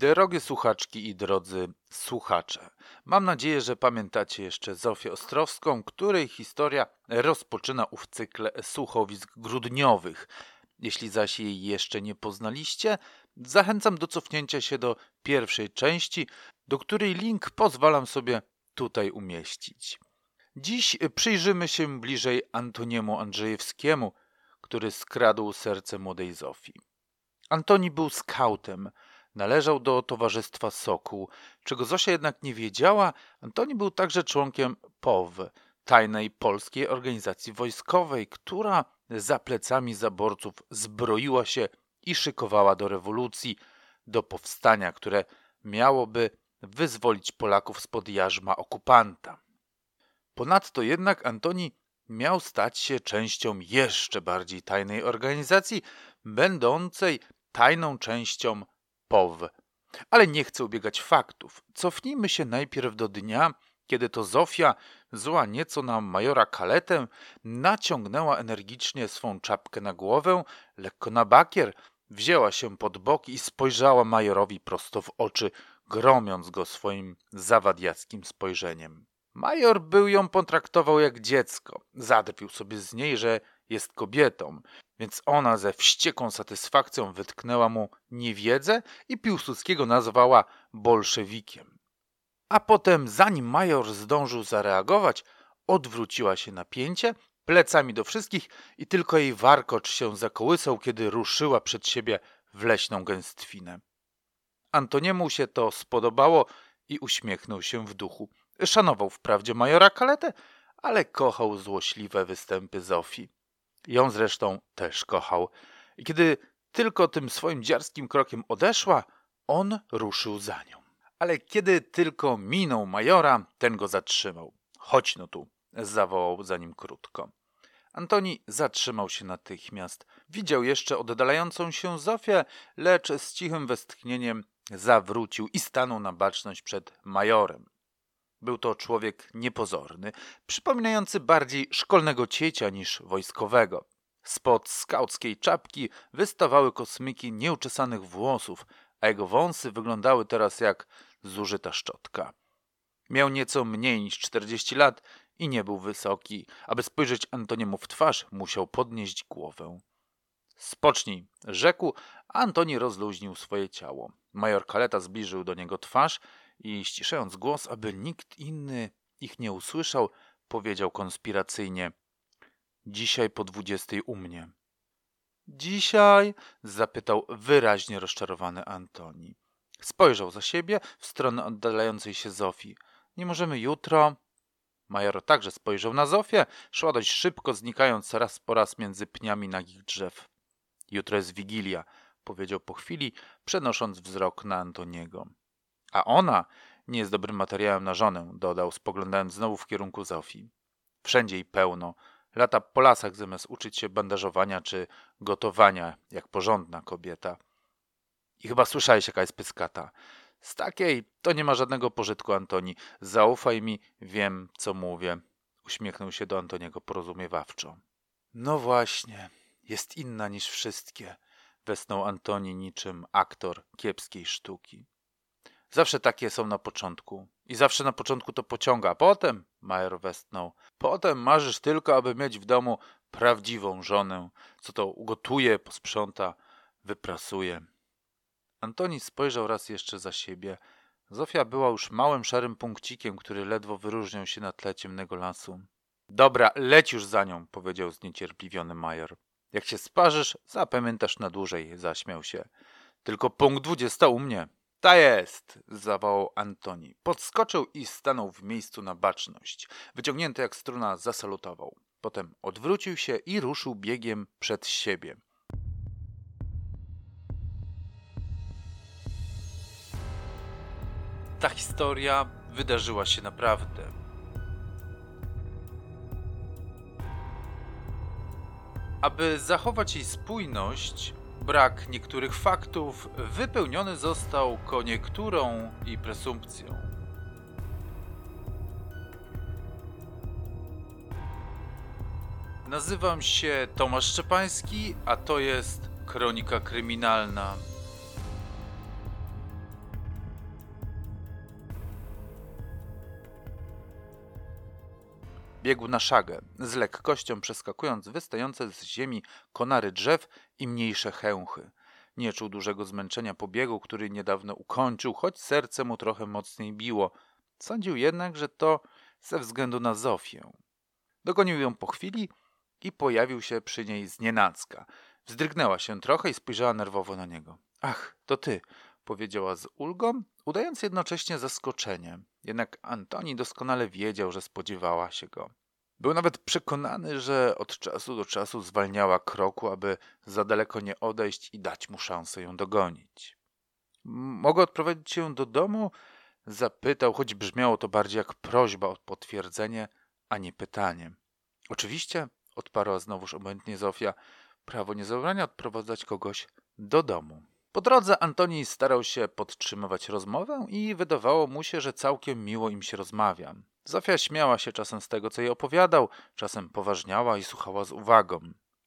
Drogie słuchaczki i drodzy słuchacze, mam nadzieję, że pamiętacie jeszcze Zofię Ostrowską, której historia rozpoczyna ów cykl słuchowisk grudniowych. Jeśli zaś jej jeszcze nie poznaliście, zachęcam do cofnięcia się do pierwszej części, do której link pozwalam sobie tutaj umieścić. Dziś przyjrzymy się bliżej Antoniemu Andrzejewskiemu, który skradł serce młodej Zofii. Antoni był skautem, należał do Towarzystwa Sokół. Czego Zosia jednak nie wiedziała, Antoni był także członkiem POW, tajnej polskiej organizacji wojskowej, która za plecami zaborców zbroiła się i szykowała do rewolucji, do powstania, które miałoby wyzwolić Polaków spod jarzma okupanta. Ponadto jednak Antoni miał stać się częścią jeszcze bardziej tajnej organizacji, będącej tajną częścią POW. Ale nie chcę ubiegać faktów. Cofnijmy się najpierw do dnia, kiedy to Zofia, zła nieco na majora Kaletę, naciągnęła energicznie swą czapkę na głowę, lekko na bakier, wzięła się pod bok i spojrzała majorowi prosto w oczy, gromiąc go swoim zawadiackim spojrzeniem. Major był ją potraktował jak dziecko. Zadrwił sobie z niej, że jest kobietą, więc ona ze wściekłą satysfakcją wytknęła mu niewiedzę i Piłsudskiego nazwała bolszewikiem. A potem, zanim major zdążył zareagować, odwróciła się napięcie, plecami do wszystkich i tylko jej warkocz się zakołysał, kiedy ruszyła przed siebie w leśną gęstwinę. Antoniemu się to spodobało i uśmiechnął się w duchu. Szanował wprawdzie majora Kaletę, ale kochał złośliwe występy Zofii. Ją zresztą też kochał. I kiedy tylko tym swoim dziarskim krokiem odeszła, on ruszył za nią. Ale kiedy tylko minął majora, ten go zatrzymał. Chodź no tu, zawołał za nim krótko. Antoni zatrzymał się natychmiast. Widział jeszcze oddalającą się Zofię, lecz z cichym westchnieniem zawrócił i stanął na baczność przed majorem. Był to człowiek niepozorny, przypominający bardziej szkolnego ciecia niż wojskowego. Spod skauckiej czapki wystawały kosmyki nieuczesanych włosów, a jego wąsy wyglądały teraz jak zużyta szczotka. Miał nieco mniej niż 40 lat i nie był wysoki. Aby spojrzeć Antoniemu w twarz, musiał podnieść głowę. Spocznij, rzekł, a Antoni rozluźnił swoje ciało. Major Kaleta zbliżył do niego twarz i ściszając głos, aby nikt inny ich nie usłyszał, powiedział konspiracyjnie: Dzisiaj po dwudziestej u mnie. Dzisiaj? zapytał wyraźnie rozczarowany Antoni. Spojrzał za siebie w stronę oddalającej się Zofii. Nie możemy jutro. Major także spojrzał na Zofię, szła dość szybko, znikając raz po raz między pniami nagich drzew. Jutro jest Wigilia, powiedział po chwili, przenosząc wzrok na Antoniego. A ona nie jest dobrym materiałem na żonę, dodał, spoglądając znowu w kierunku Zofii. Wszędzie i pełno. Lata po lasach zamiast uczyć się bandażowania czy gotowania, jak porządna kobieta. I chyba słyszałeś, jaka jest pyskata. Z takiej to nie ma żadnego pożytku, Antoni. Zaufaj mi, wiem, co mówię. Uśmiechnął się do Antoniego porozumiewawczo. No właśnie, jest inna niż wszystkie, westnął Antoni niczym aktor kiepskiej sztuki. Zawsze takie są na początku. I zawsze na początku to pociąga, potem, Majer westnął, potem marzysz tylko, aby mieć w domu prawdziwą żonę, co to ugotuje, posprząta, wyprasuje. Antoni spojrzał raz jeszcze za siebie. Zofia była już małym szarym punkcikiem, który ledwo wyróżniał się na tle ciemnego lasu. Dobra, leć już za nią, powiedział zniecierpliwiony Major. Jak się sparzysz, zapamiętasz na dłużej, zaśmiał się. Tylko punkt dwudziesta u mnie. Ta jest! zawołał Antoni. Podskoczył i stanął w miejscu na baczność. Wyciągnięty jak struna zasalutował. Potem odwrócił się i ruszył biegiem przed siebie. Ta historia wydarzyła się naprawdę. Aby zachować jej spójność, brak niektórych faktów wypełniony został koniekturą i presumpcją. Nazywam się Tomasz Szczepański, a to jest Kronika Kryminalna. Biegł na szagę, z lekkością przeskakując wystające z ziemi konary drzew i mniejsze chęchy. Nie czuł dużego zmęczenia po biegu, który niedawno ukończył, choć serce mu trochę mocniej biło. Sądził jednak, że to ze względu na Zofię. Dogonił ją po chwili i pojawił się przy niej znienacka. Wzdrygnęła się trochę i spojrzała nerwowo na niego. Ach, to ty, powiedziała z ulgą, udając jednocześnie zaskoczenie. Jednak Antoni doskonale wiedział, że spodziewała się go. Był nawet przekonany, że od czasu do czasu zwalniała kroku, aby za daleko nie odejść i dać mu szansę ją dogonić. Mogę odprowadzić się do domu? Zapytał, choć brzmiało to bardziej jak prośba o potwierdzenie, a nie pytanie. Oczywiście, odparła znowuż obojętnie Zofia, prawo nie zabrania odprowadzać kogoś do domu. Po drodze Antoni starał się podtrzymywać rozmowę i wydawało mu się, że całkiem miło im się rozmawia. Zofia śmiała się czasem z tego, co jej opowiadał, czasem poważniała i słuchała z uwagą.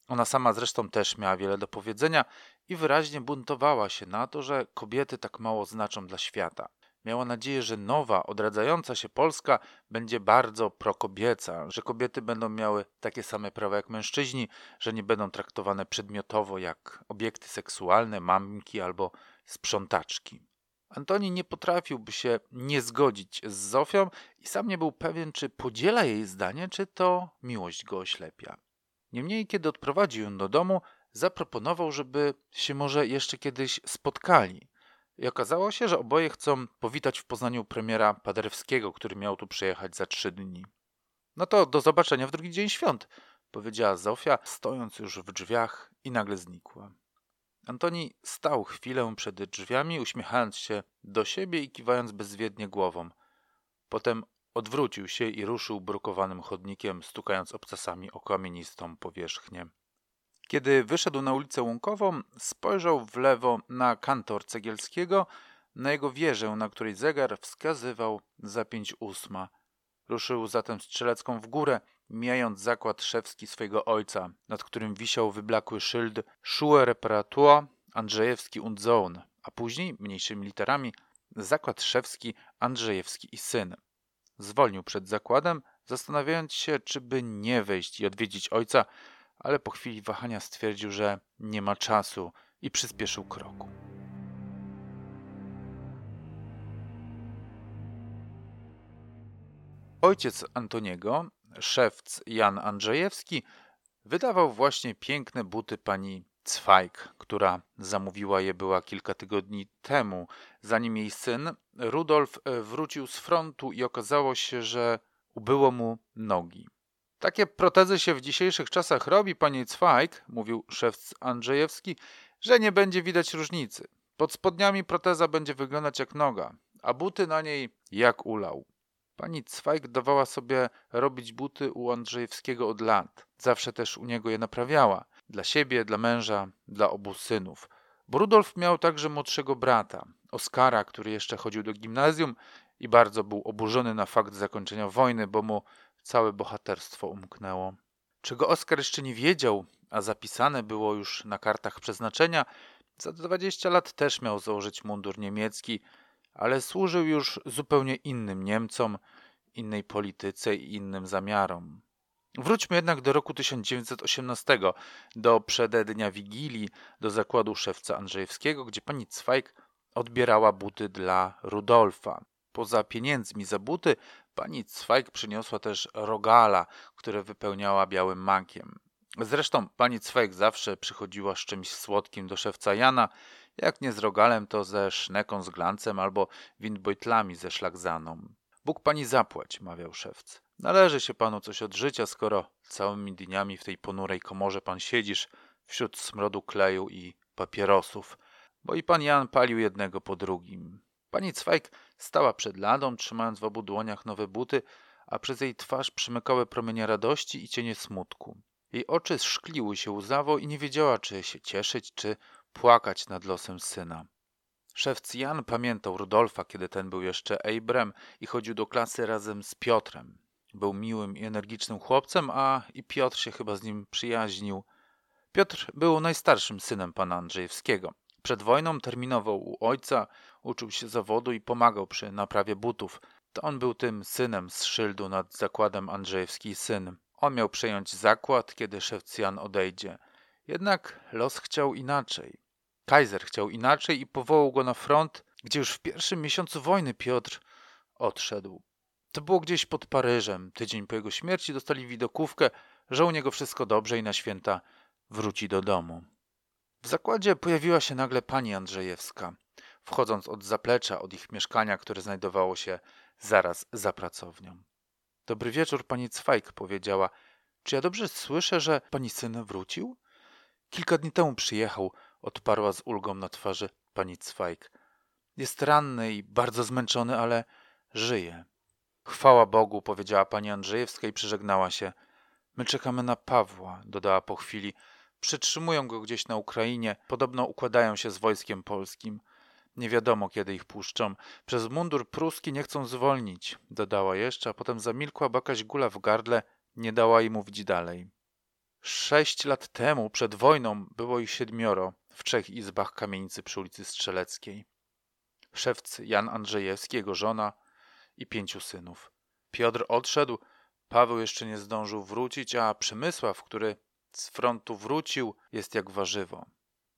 Ona sama zresztą też miała wiele do powiedzenia i wyraźnie buntowała się na to, że kobiety tak mało znaczą dla świata. Miała nadzieję, że nowa, odradzająca się Polska będzie bardzo prokobieca, że kobiety będą miały takie same prawa jak mężczyźni, że nie będą traktowane przedmiotowo jak obiekty seksualne, mamki albo sprzątaczki. Antoni nie potrafiłby się nie zgodzić z Zofią i sam nie był pewien, czy podziela jej zdanie, czy to miłość go oślepia. Niemniej, kiedy odprowadził ją do domu, zaproponował, żeby się może jeszcze kiedyś spotkali. I okazało się, że oboje chcą powitać w Poznaniu premiera Paderewskiego, który miał tu przyjechać za trzy dni. No to do zobaczenia w drugi dzień świąt, powiedziała Zofia, stojąc już w drzwiach i nagle znikła. Antoni stał chwilę przed drzwiami, uśmiechając się do siebie i kiwając bezwiednie głową. Potem odwrócił się i ruszył brukowanym chodnikiem, stukając obcasami o kamienistą powierzchnię. Kiedy wyszedł na ulicę Łąkową, spojrzał w lewo na kantor Cegielskiego, na jego wieżę, na której zegar wskazywał za pięć ósma. Ruszył zatem strzelecką w górę, mijając zakład szewski swojego ojca, nad którym wisiał wyblakły szyld Schule Reparatur Andrzejewski und Sohn, a później, mniejszymi literami, zakład szewski Andrzejewski i syn. Zwolnił przed zakładem, zastanawiając się, czy by nie wejść i odwiedzić ojca, ale po chwili wahania stwierdził, że nie ma czasu i przyspieszył kroku. Ojciec Antoniego, szewc Jan Andrzejewski, wydawał właśnie piękne buty pani Cwajk, która zamówiła je była kilka tygodni temu, zanim jej syn Rudolf wrócił z frontu i okazało się, że ubyło mu nogi. Takie protezy się w dzisiejszych czasach robi, panie Cwajk, mówił szewc Andrzejewski, że nie będzie widać różnicy. Pod spodniami proteza będzie wyglądać jak noga, a buty na niej jak ulał. Pani Cwajk dawała sobie robić buty u Andrzejewskiego od lat. Zawsze też u niego je naprawiała. Dla siebie, dla męża, dla obu synów. Bo Rudolf miał także młodszego brata, Oskara, który jeszcze chodził do gimnazjum i bardzo był oburzony na fakt zakończenia wojny, bo mu całe bohaterstwo umknęło. Czego Oskar jeszcze nie wiedział, a zapisane było już na kartach przeznaczenia, za 20 lat też miał założyć mundur niemiecki, ale służył już zupełnie innym Niemcom, innej polityce i innym zamiarom. Wróćmy jednak do roku 1918, do przedednia Wigilii, do zakładu szewca Andrzejewskiego, gdzie pani Cwajk odbierała buty dla Rudolfa. Poza pieniędzmi za buty, pani Cwajk przyniosła też rogala, które wypełniała białym makiem. Zresztą pani Cwajk zawsze przychodziła z czymś słodkim do szewca Jana, jak nie z rogalem, to ze szneką z glancem albo windbojtlami ze szlagzaną. Bóg pani zapłać, mawiał szewc. Należy się panu coś od życia, skoro całymi dniami w tej ponurej komorze pan siedzisz wśród smrodu kleju i papierosów, bo i pan Jan palił jednego po drugim. Pani Cwajk stała przed ladą, trzymając w obu dłoniach nowe buty, a przez jej twarz przymykały promienie radości i cienie smutku. Jej oczy szkliły się łzawo i nie wiedziała, czy się cieszyć, czy płakać nad losem syna. Szewc Jan pamiętał Rudolfa, kiedy ten był jeszcze Ejbrem i chodził do klasy razem z Piotrem. Był miłym i energicznym chłopcem, a i Piotr się chyba z nim przyjaźnił. Piotr był najstarszym synem pana Andrzejewskiego. Przed wojną terminował u ojca, uczył się zawodu i pomagał przy naprawie butów. To on był tym synem z szyldu nad zakładem Andrzejewski syn. On miał przejąć zakład, kiedy szewc Jan odejdzie. Jednak los chciał inaczej. Kaiser chciał inaczej i powołał go na front, gdzie już w pierwszym miesiącu wojny Piotr odszedł. To było gdzieś pod Paryżem. Tydzień po jego śmierci dostali widokówkę, że u niego wszystko dobrze i na święta wróci do domu. W zakładzie pojawiła się nagle pani Andrzejewska, wchodząc od zaplecza, od ich mieszkania, które znajdowało się zaraz za pracownią. Dobry wieczór, pani Cwajk, powiedziała. Czy ja dobrze słyszę, że pani syn wrócił? Kilka dni temu przyjechał, odparła z ulgą na twarzy pani Cwajk. Jest ranny i bardzo zmęczony, ale żyje. Chwała Bogu, powiedziała pani Andrzejewska i przyżegnała się. My czekamy na Pawła, dodała po chwili. Przytrzymują go gdzieś na Ukrainie, podobno układają się z wojskiem polskim. Nie wiadomo, kiedy ich puszczą. Przez mundur pruski nie chcą zwolnić, dodała jeszcze, a potem zamilkła, bo jakaś gula w gardle nie dała jej mówić dalej. Sześć lat temu, przed wojną, było ich siedmioro w trzech izbach kamienicy przy ulicy Strzeleckiej. Szewc Jan Andrzejewski, jego żona i pięciu synów. Piotr odszedł, Paweł jeszcze nie zdążył wrócić, a Przemysław, który z frontu wrócił, jest jak warzywo.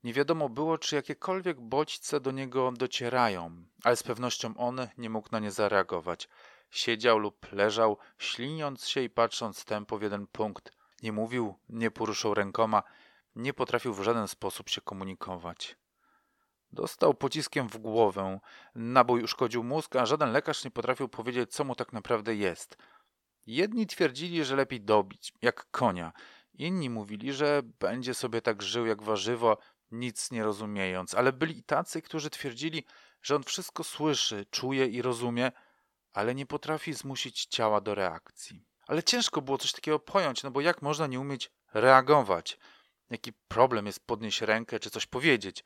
Nie wiadomo było, czy jakiekolwiek bodźce do niego docierają, ale z pewnością on nie mógł na nie zareagować. Siedział lub leżał, śliniąc się i patrząc tępo w jeden punkt. Nie mówił, nie poruszał rękoma, nie potrafił w żaden sposób się komunikować. Dostał pociskiem w głowę, nabój uszkodził mózg, a żaden lekarz nie potrafił powiedzieć, co mu tak naprawdę jest. Jedni twierdzili, że lepiej dobić, jak konia. Inni mówili, że będzie sobie tak żył jak warzywo, nic nie rozumiejąc, ale byli i tacy, którzy twierdzili, że on wszystko słyszy, czuje i rozumie, ale nie potrafi zmusić ciała do reakcji. Ale ciężko było coś takiego pojąć, no bo jak można nie umieć reagować? Jaki problem jest podnieść rękę czy coś powiedzieć?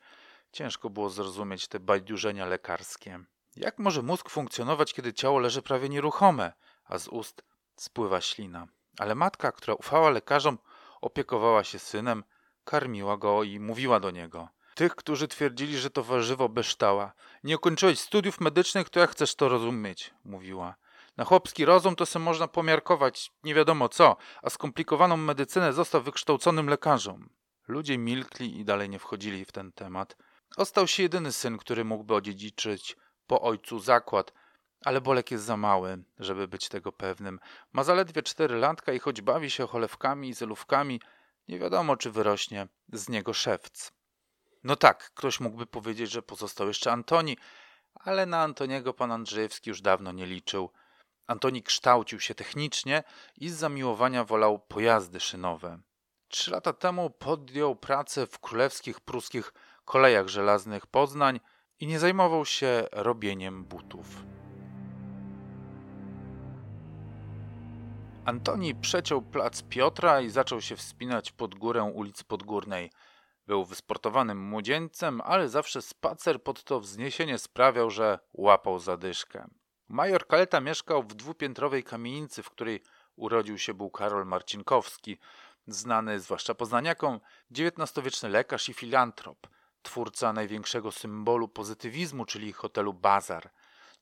Ciężko było zrozumieć te bajdurzenia lekarskie. Jak może mózg funkcjonować, kiedy ciało leży prawie nieruchome, a z ust spływa ślina? Ale matka, która ufała lekarzom, opiekowała się synem, karmiła go i mówiła do niego. Tych, którzy twierdzili, że to warzywo beształa. Nie ukończyłeś studiów medycznych, to jak chcesz to rozumieć? Mówiła. Na chłopski rozum to sobie można pomiarkować nie wiadomo co, a skomplikowaną medycynę został wykształconym lekarzem. Ludzie milkli i dalej nie wchodzili w ten temat. Ostał się jedyny syn, który mógłby odziedziczyć po ojcu zakład, ale Bolek jest za mały, żeby być tego pewnym. Ma zaledwie cztery latka i choć bawi się cholewkami i zelówkami, nie wiadomo, czy wyrośnie z niego szewc. No tak, ktoś mógłby powiedzieć, że pozostał jeszcze Antoni, ale na Antoniego pan Andrzejewski już dawno nie liczył. Antoni kształcił się technicznie i z zamiłowania wolał pojazdy szynowe. Trzy lata temu podjął pracę w królewskich pruskich kolejach żelaznych Poznań i nie zajmował się robieniem butów. Antoni przeciął plac Piotra i zaczął się wspinać pod górę ulicy Podgórnej. Był wysportowanym młodzieńcem, ale zawsze spacer pod to wzniesienie sprawiał, że łapał zadyszkę. Major Kaleta mieszkał w dwupiętrowej kamienicy, w której urodził się był Karol Marcinkowski, znany zwłaszcza poznaniakom, XIX-wieczny lekarz i filantrop, twórca największego symbolu pozytywizmu, czyli hotelu Bazar.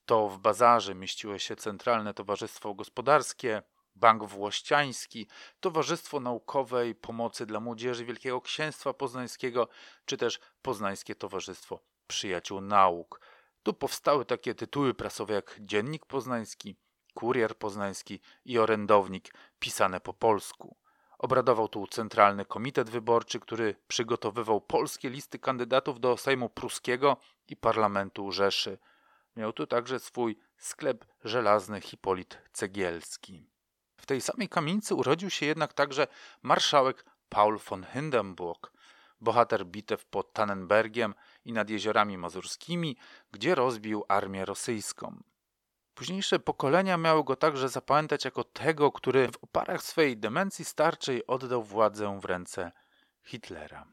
To w Bazarze mieściło się Centralne Towarzystwo Gospodarskie, Bank Włościański, Towarzystwo Naukowej Pomocy dla Młodzieży Wielkiego Księstwa Poznańskiego, czy też Poznańskie Towarzystwo Przyjaciół Nauk. Tu powstały takie tytuły prasowe jak Dziennik Poznański, Kurier Poznański i Orędownik, pisane po polsku. Obradował tu Centralny Komitet Wyborczy, który przygotowywał polskie listy kandydatów do Sejmu Pruskiego i Parlamentu Rzeszy. Miał tu także swój sklep żelazny Hipolit Cegielski. W tej samej kamienicy urodził się jednak także marszałek Paul von Hindenburg, bohater bitew pod Tannenbergiem i nad jeziorami mazurskimi, gdzie rozbił armię rosyjską. Późniejsze pokolenia miały go także zapamiętać jako tego, który w oparach swojej demencji starczej oddał władzę w ręce Hitlera.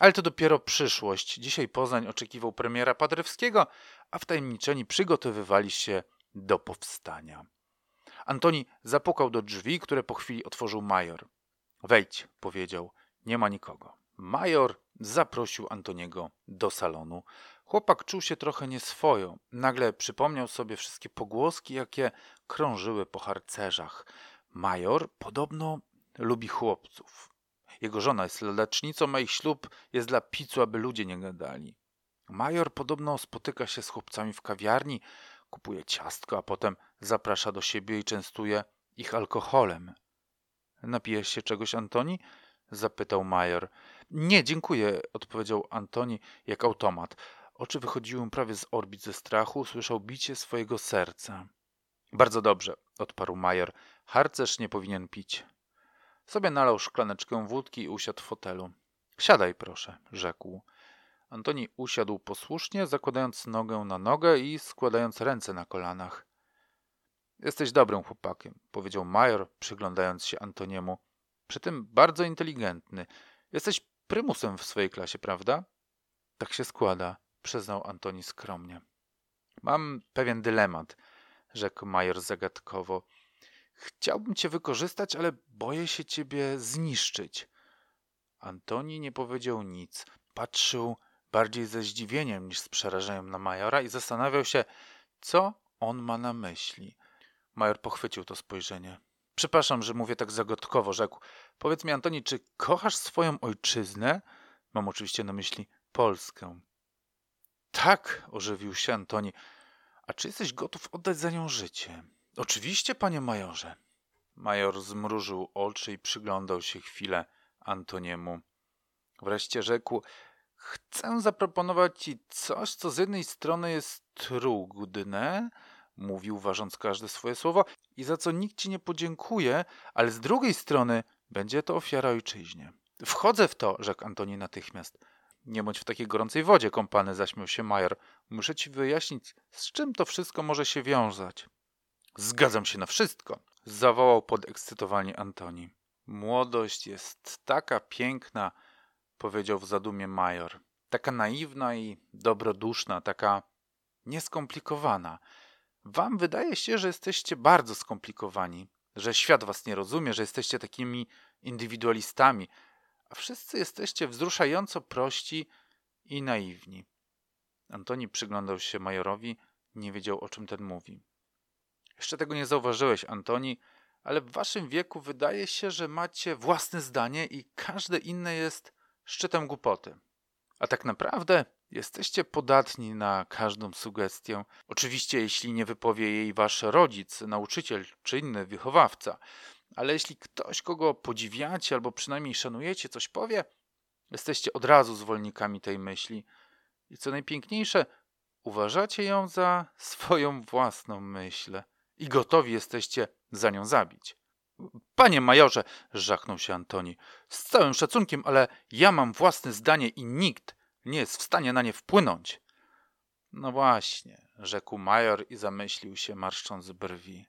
Ale to dopiero przyszłość. Dzisiaj Poznań oczekiwał premiera Padrewskiego, a wtajemniczeni przygotowywali się do powstania. Antoni zapukał do drzwi, które po chwili otworzył major. Wejdź, powiedział. Nie ma nikogo. Major zaprosił Antoniego do salonu. Chłopak czuł się trochę nieswojo. Nagle przypomniał sobie wszystkie pogłoski, jakie krążyły po harcerzach. Major podobno lubi chłopców. Jego żona jest ladacznicą, a ich ślub jest dla picu, aby ludzie nie gadali. Major podobno spotyka się z chłopcami w kawiarni, kupuje ciastko, a potem zaprasza do siebie i częstuje ich alkoholem. Napijesz się czegoś, Antoni? zapytał major. Nie, dziękuję, odpowiedział Antoni jak automat. Oczy wychodziły mu prawie z orbit ze strachu, słyszał bicie swojego serca. Bardzo dobrze, odparł major. Harcerz nie powinien pić. Sobie nalał szklaneczkę wódki i usiadł w fotelu. Siadaj, proszę, rzekł. Antoni usiadł posłusznie, zakładając nogę na nogę i składając ręce na kolanach. Jesteś dobrym chłopakiem, powiedział major, przyglądając się Antoniemu. Przy tym bardzo inteligentny. Jesteś prymusem w swojej klasie, prawda? Tak się składa, przyznał Antoni skromnie. Mam pewien dylemat, rzekł major zagadkowo. Chciałbym cię wykorzystać, ale boję się ciebie zniszczyć. Antoni nie powiedział nic. Patrzył bardziej ze zdziwieniem niż z przerażeniem na majora i zastanawiał się, co on ma na myśli. Major pochwycił to spojrzenie. Przepraszam, że mówię tak zagadkowo, rzekł. Powiedz mi, Antoni, czy kochasz swoją ojczyznę? Mam oczywiście na myśli Polskę. Tak, ożywił się Antoni. A czy jesteś gotów oddać za nią życie? Oczywiście, panie majorze. Major zmrużył oczy i przyglądał się chwilę Antoniemu. Wreszcie rzekł: Chcę zaproponować ci coś, co z jednej strony jest trudne, mówił, ważąc każde swoje słowo, i za co nikt ci nie podziękuje, ale z drugiej strony będzie to ofiara ojczyźnie. Wchodzę w to, rzekł Antoni natychmiast. Nie bądź w takiej gorącej wodzie kąpany, zaśmiał się Major. Muszę ci wyjaśnić, z czym to wszystko może się wiązać. Zgadzam się na wszystko, zawołał podekscytowani Antoni. Młodość jest taka piękna, powiedział w zadumie Major. Taka naiwna i dobroduszna, taka nieskomplikowana. Wam wydaje się, że jesteście bardzo skomplikowani, że świat was nie rozumie, że jesteście takimi indywidualistami, a wszyscy jesteście wzruszająco prości i naiwni. Antoni przyglądał się majorowi, nie wiedział o czym ten mówi. Jeszcze tego nie zauważyłeś, Antoni, ale w waszym wieku wydaje się, że macie własne zdanie i każde inne jest szczytem głupoty. A tak naprawdę jesteście podatni na każdą sugestię. Oczywiście, jeśli nie wypowie jej wasz rodzic, nauczyciel czy inny wychowawca. Ale jeśli ktoś, kogo podziwiacie albo przynajmniej szanujecie, coś powie, jesteście od razu zwolennikami tej myśli. I co najpiękniejsze, uważacie ją za swoją własną myśl i gotowi jesteście za nią zabić. Panie majorze, żachnął się Antoni, z całym szacunkiem, ale ja mam własne zdanie i nikt nie jest w stanie na nie wpłynąć. No właśnie, rzekł major i zamyślił się, marszcząc brwi.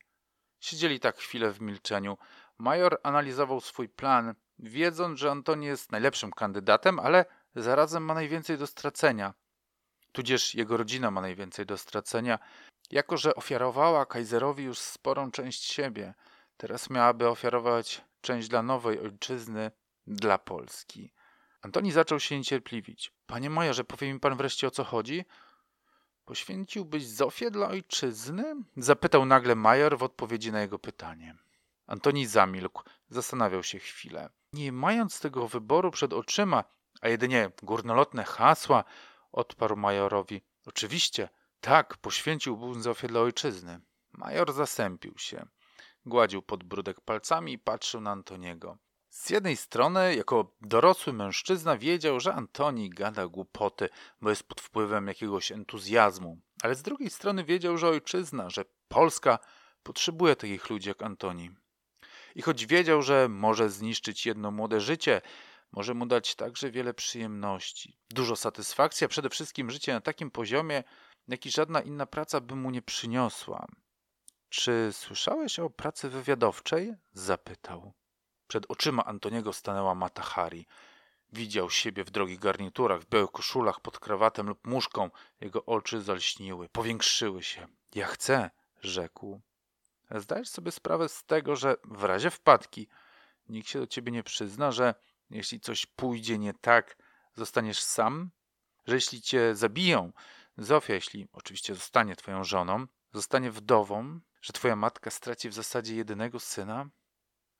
Siedzieli tak chwilę w milczeniu. Major analizował swój plan, wiedząc, że Antoni jest najlepszym kandydatem, ale zarazem ma najwięcej do stracenia. Tudzież jego rodzina ma najwięcej do stracenia, jako że ofiarowała Kaiserowi już sporą część siebie. Teraz miałaby ofiarować część dla nowej ojczyzny, dla Polski. Antoni zaczął się niecierpliwić. Panie majorze, powie mi pan wreszcie o co chodzi? Poświęciłbyś Zofię dla ojczyzny? Zapytał nagle major w odpowiedzi na jego pytanie. Antoni zamilkł, zastanawiał się chwilę. Nie mając tego wyboru przed oczyma, a jedynie górnolotne hasła, odparł majorowi. Oczywiście, tak, poświęciłbym Zofię dla ojczyzny. Major zasępił się. Gładził podbródek palcami i patrzył na Antoniego. Z jednej strony, jako dorosły mężczyzna, wiedział, że Antoni gada głupoty, bo jest pod wpływem jakiegoś entuzjazmu, ale z drugiej strony wiedział, że ojczyzna, że Polska potrzebuje takich ludzi jak Antoni. I choć wiedział, że może zniszczyć jedno młode życie, może mu dać także wiele przyjemności, dużo satysfakcji, a przede wszystkim życie na takim poziomie, jaki żadna inna praca by mu nie przyniosła. Czy słyszałeś o pracy wywiadowczej? zapytał. Przed oczyma Antoniego stanęła Mata Hari. Widział siebie w drogich garniturach, w białych koszulach, pod krawatem lub muszką. Jego oczy zalśniły, powiększyły się. Ja chcę, rzekł. Zdajesz sobie sprawę z tego, że w razie wpadki nikt się do ciebie nie przyzna, że jeśli coś pójdzie nie tak, zostaniesz sam? że jeśli cię zabiją, Zofia, jeśli oczywiście zostanie twoją żoną, zostanie wdową, że twoja matka straci w zasadzie jedynego syna?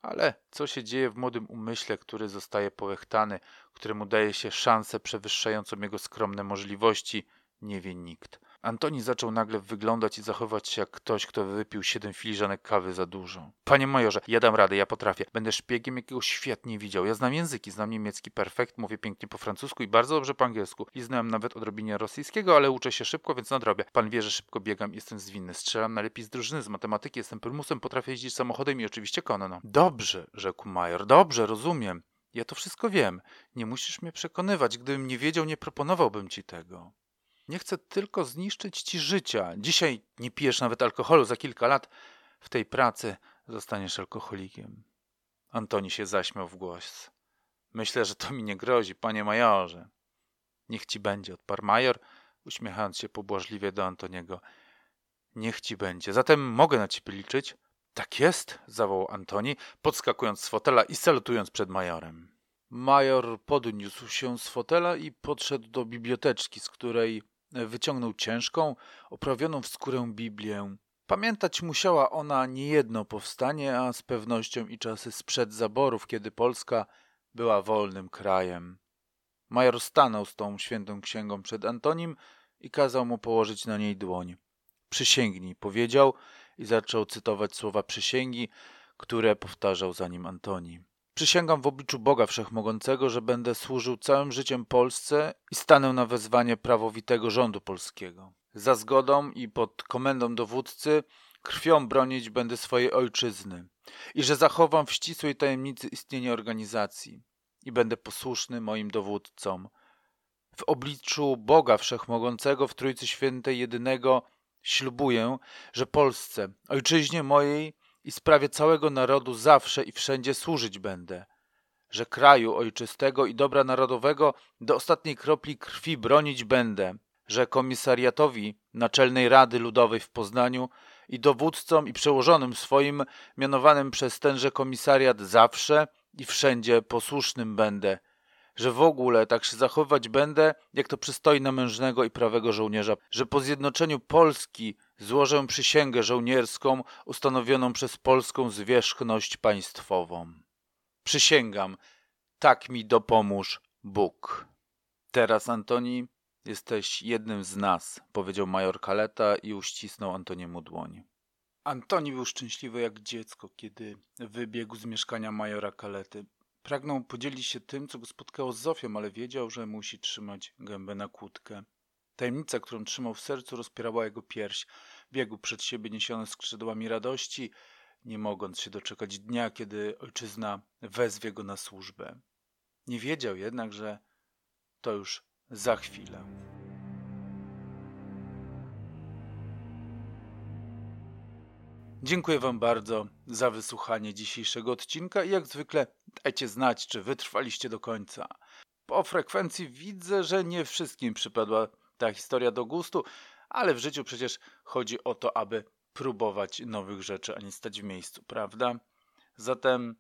Ale co się dzieje w młodym umyśle, który zostaje połechtany, któremu daje się szansę przewyższającą jego skromne możliwości, nie wie nikt. Antoni zaczął nagle wyglądać i zachować się jak ktoś, kto wypił siedem filiżanek kawy za dużo. Panie majorze, ja dam radę, ja potrafię. Będę szpiegiem, jakiego świat nie widział. Ja znam języki, znam niemiecki perfekt, mówię pięknie po francusku i bardzo dobrze po angielsku. I znałem nawet odrobinie rosyjskiego, ale uczę się szybko, więc nadrobię. Pan wie, że szybko biegam, jestem zwinny. Strzelam najlepiej z drużyny, z matematyki, jestem prymusem, potrafię jeździć samochodem i oczywiście konno. Dobrze, rzekł major, dobrze, rozumiem. Ja to wszystko wiem. Nie musisz mnie przekonywać. Gdybym nie wiedział, nie proponowałbym ci tego. Nie chcę tylko zniszczyć ci życia. Dzisiaj nie pijesz nawet alkoholu, za kilka lat w tej pracy zostaniesz alkoholikiem. Antoni się zaśmiał w głos. Myślę, że to mi nie grozi, panie majorze. Niech ci będzie, odparł major, uśmiechając się pobłażliwie do Antoniego. Niech ci będzie. Zatem mogę na ciebie liczyć? Tak jest, zawołał Antoni, podskakując z fotela i salutując przed majorem. Major podniósł się z fotela i podszedł do biblioteczki, z której Wyciągnął ciężką, oprawioną w skórę Biblię. Pamiętać musiała ona niejedno powstanie, a z pewnością i czasy sprzed zaborów, kiedy Polska była wolnym krajem. Major stanął z tą świętą księgą przed Antonim i kazał mu położyć na niej dłoń. Przysięgnij, powiedział i zaczął cytować słowa przysięgi, które powtarzał za nim Antoni. Przysięgam w obliczu Boga Wszechmogącego, że będę służył całym życiem Polsce i stanę na wezwanie prawowitego rządu polskiego. Za zgodą i pod komendą dowódcy krwią bronić będę swojej ojczyzny i że zachowam w ścisłej tajemnicy istnienie organizacji i będę posłuszny moim dowódcom. W obliczu Boga Wszechmogącego w Trójcy Świętej jedynego ślubuję, że Polsce, ojczyźnie mojej, i sprawie całego narodu zawsze i wszędzie służyć będę, że kraju ojczystego i dobra narodowego do ostatniej kropli krwi bronić będę, że komisariatowi Naczelnej Rady Ludowej w Poznaniu i dowódcom i przełożonym swoim mianowanym przez tenże komisariat zawsze i wszędzie posłusznym będę, że w ogóle tak się zachowywać będę, jak to przystoi na mężnego i prawego żołnierza, że po zjednoczeniu Polski złożę przysięgę żołnierską ustanowioną przez polską zwierzchność państwową. Przysięgam, tak mi dopomóż Bóg. Teraz, Antoni, jesteś jednym z nas, powiedział major Kaleta i uścisnął Antoniemu dłoń. Antoni był szczęśliwy jak dziecko, kiedy wybiegł z mieszkania majora Kalety. Pragnął podzielić się tym, co go spotkało z Zofią, ale wiedział, że musi trzymać gębę na kłódkę. Tajemnica, którą trzymał w sercu, rozpierała jego pierś. Biegł przed siebie niesiony skrzydłami radości, nie mogąc się doczekać dnia, kiedy ojczyzna wezwie go na służbę. Nie wiedział jednak, że to już za chwilę. Dziękuję Wam bardzo za wysłuchanie dzisiejszego odcinka i jak zwykle dajcie znać, czy wytrwaliście do końca. Po frekwencji widzę, że nie wszystkim przypadła ta historia do gustu, ale w życiu przecież chodzi o to, aby próbować nowych rzeczy, a nie stać w miejscu, prawda? Zatem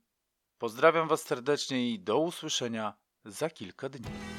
pozdrawiam Was serdecznie i do usłyszenia za kilka dni.